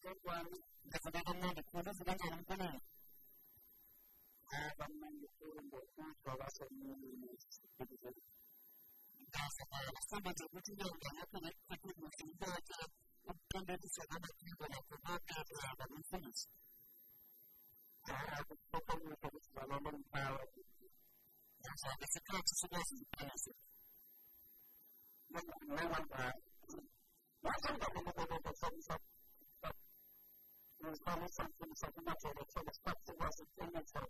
kesatuan kesedaran di kudus dan jalan kuning. Abang mengikuti buku bahwa semua ini sedikit. Dan sebab itu baca buku yang banyak dan ikut musim baca bukan dari sebab itu bahwa kita tidak ada musim. Cara bukan untuk selalu mengkawal. Dan saya sekarang sudah sempat. Dan mengenai apa? Bukan untuk mengkawal the steps it wasn't in it. So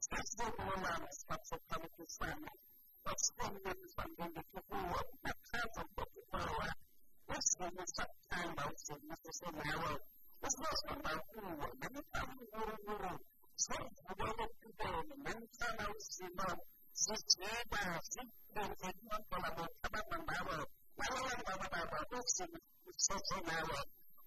steps don't go around the steps are coming to slam it. But still with something that you up that concept that you grow up. This is the time this is the narrow. This was about who many times wuru wuru. So the way that you go and many times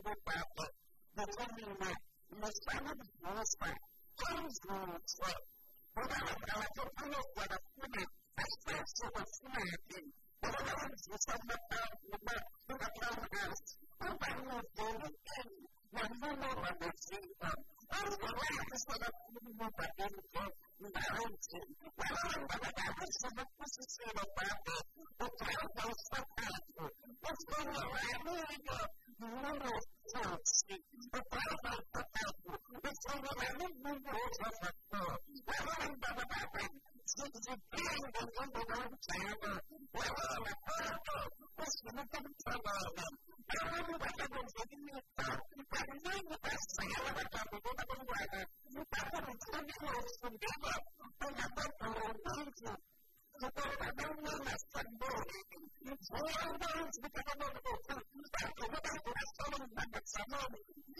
berupa Bukan ini, misalnya di Musa, harus Musa. Bukan kalau kita punya pada punya, pasti sudah semakin Otherwise, you send them down to the back to the townhouse. And then you go in. When you know what they see them. And the land is set up to be more back in the mountain. Well, I'm going to have this in the pussy of the battle. The town goes for battle. What's going on? I'm going to go. Forse, the town goes for battle. It's going to have a new rules of the floor. Well, I'm going to have it. It's a big and underground tower. Well, I'm a battle. What's going to come to the Kalau mereka menjadi mitra, karena kita saya mereka berbeda berbeda, tapi bukan harus berbeda, pendapat orang itu. Seperti adanya nasab boleh, saya harus berkata berbeda, tapi kita harus saling banyak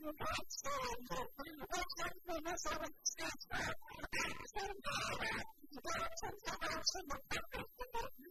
Thank you.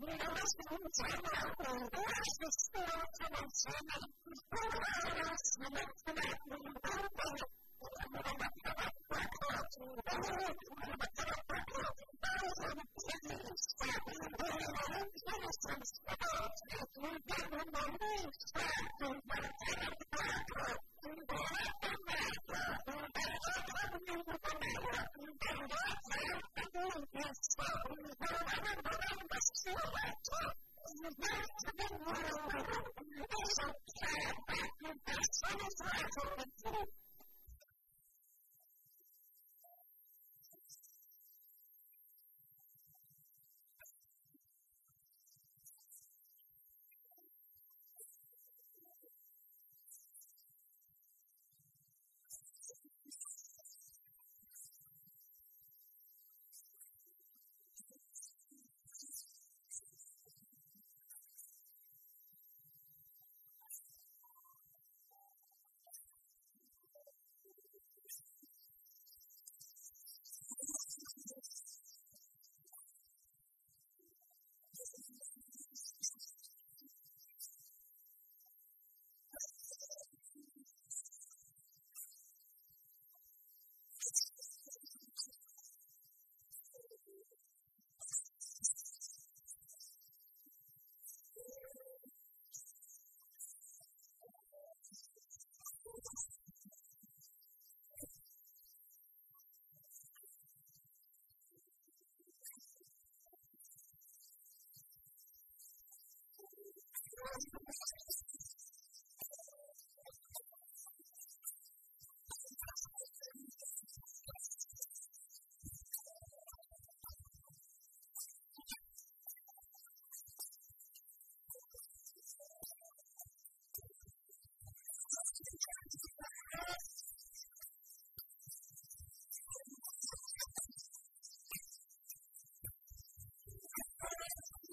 bagaimana Musa, bagaimana Musa,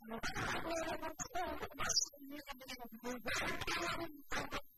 I'm going to go to the next one. I'm going to go to the next one. I'm going to go to the next one.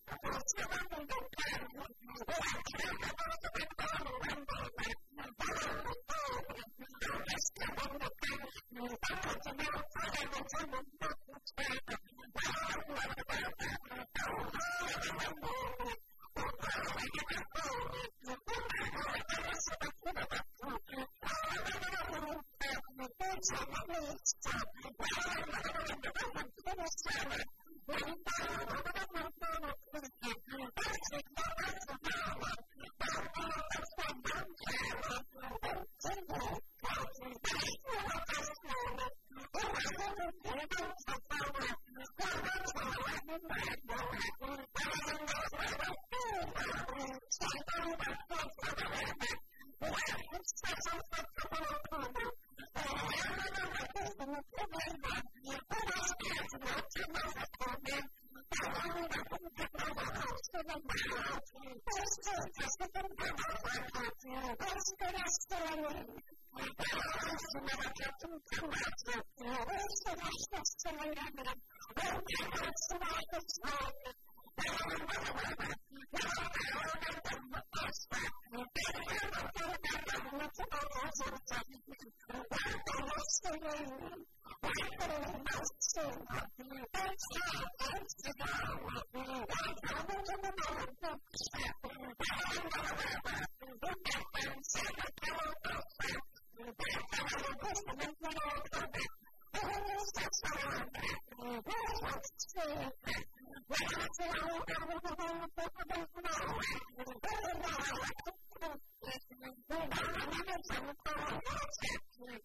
Stop.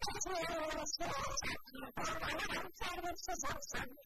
Thank you.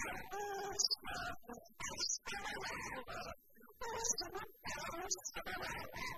Thank you.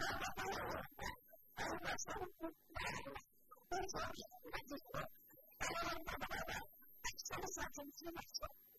Thank you.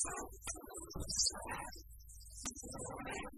Thank you.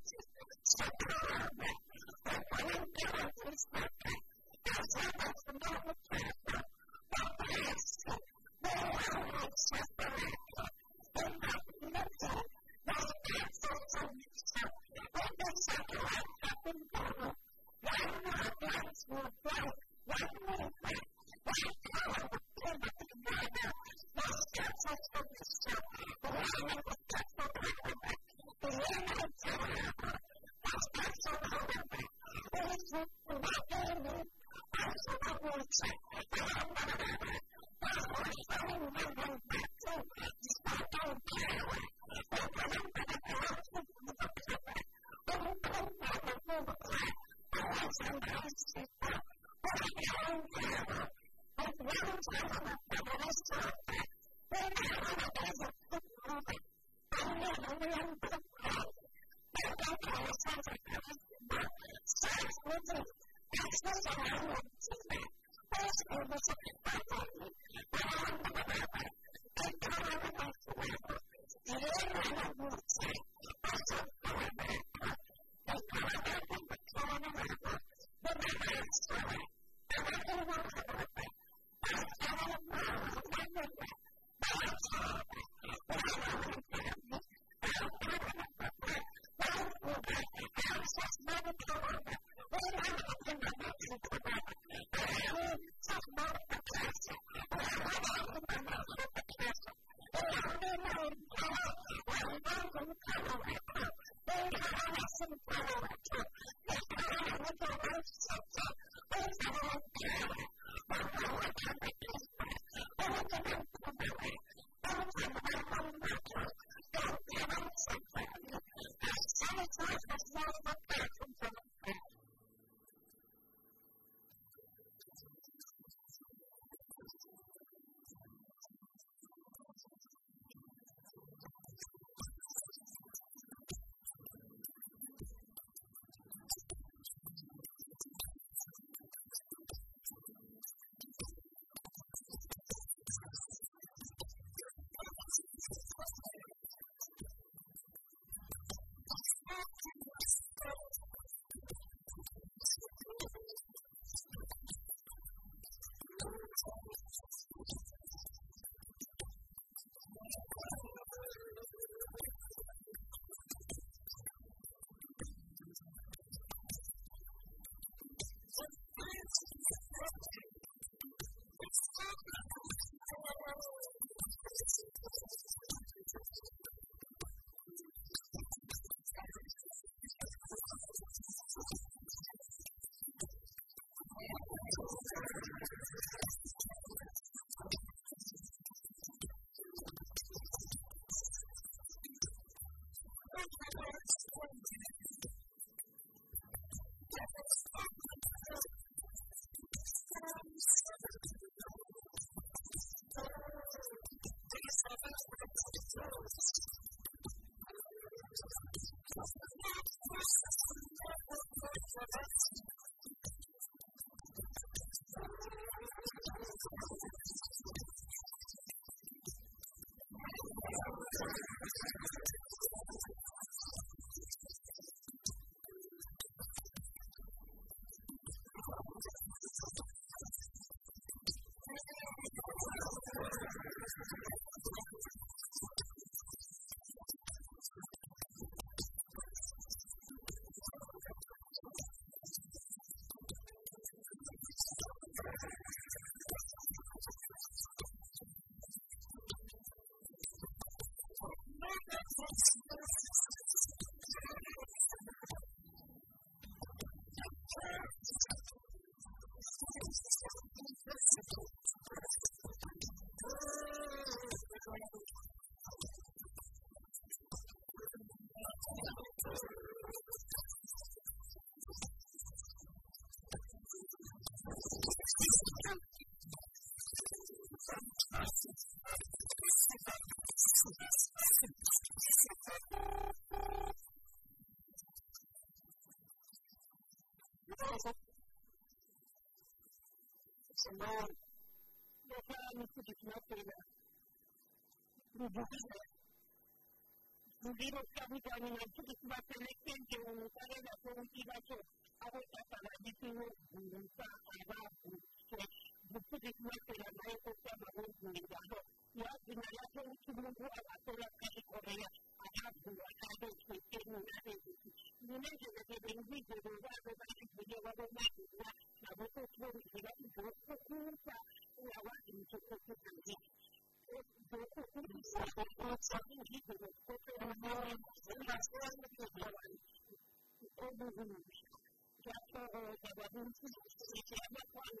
で、で、さつに次決まっています。で、僕が、次の下みたいになって決まって熱線上に打たれた攻撃場所、あれたから地震を、さあ、ば、して、僕が決まっている内国家の本人だと、や、なら、そういう気分を、あ、そら、かしこれや。have my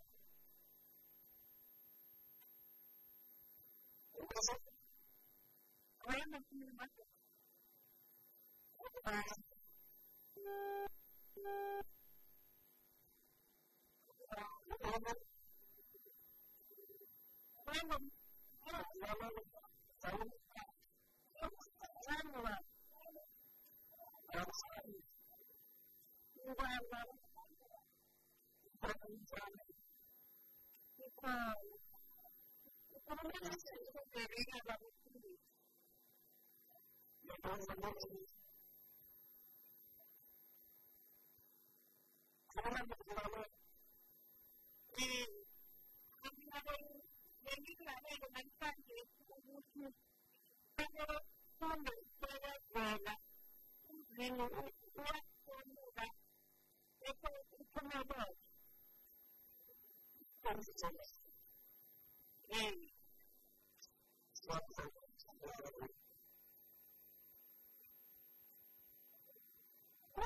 我。我们国家呢，第一，我们国家人民的这个文化教育程度，还有我们的这个医疗条件，还有我们的这个基础设施，嗯，相当的这个。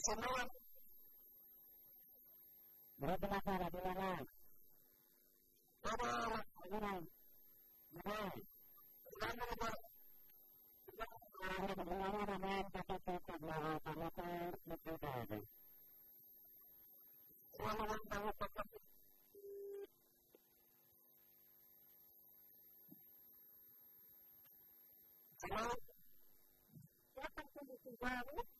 bisa berapa masalah di mana? Ada kamar, kamar. Kamar berapa? Kamar berapa? Kamar berapa? Kamar berapa? Kamar berapa? Kamar berapa? Kamar berapa?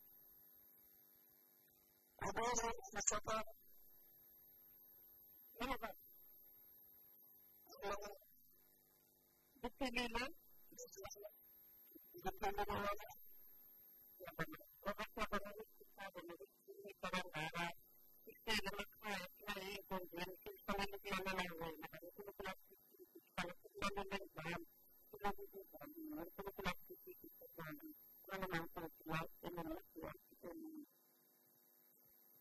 Habari kutoka Dipilina Dipilina Wakati habari kutoka Dipilina Karangara Kita dalam kaya kaya yang kemudian kita memiliki anak lain, maka itu adalah kalau kita memang bahan, kita memiliki bahan, kita memiliki bahan, kita memiliki bahan, kita memiliki bahan, kita memiliki bahan, kita memiliki bahan,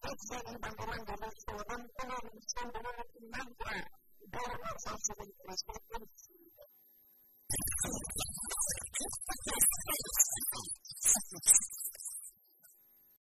Ajar ini bantaran dari seorang penerusan dengan mantra dari masa sebelum kerajaan.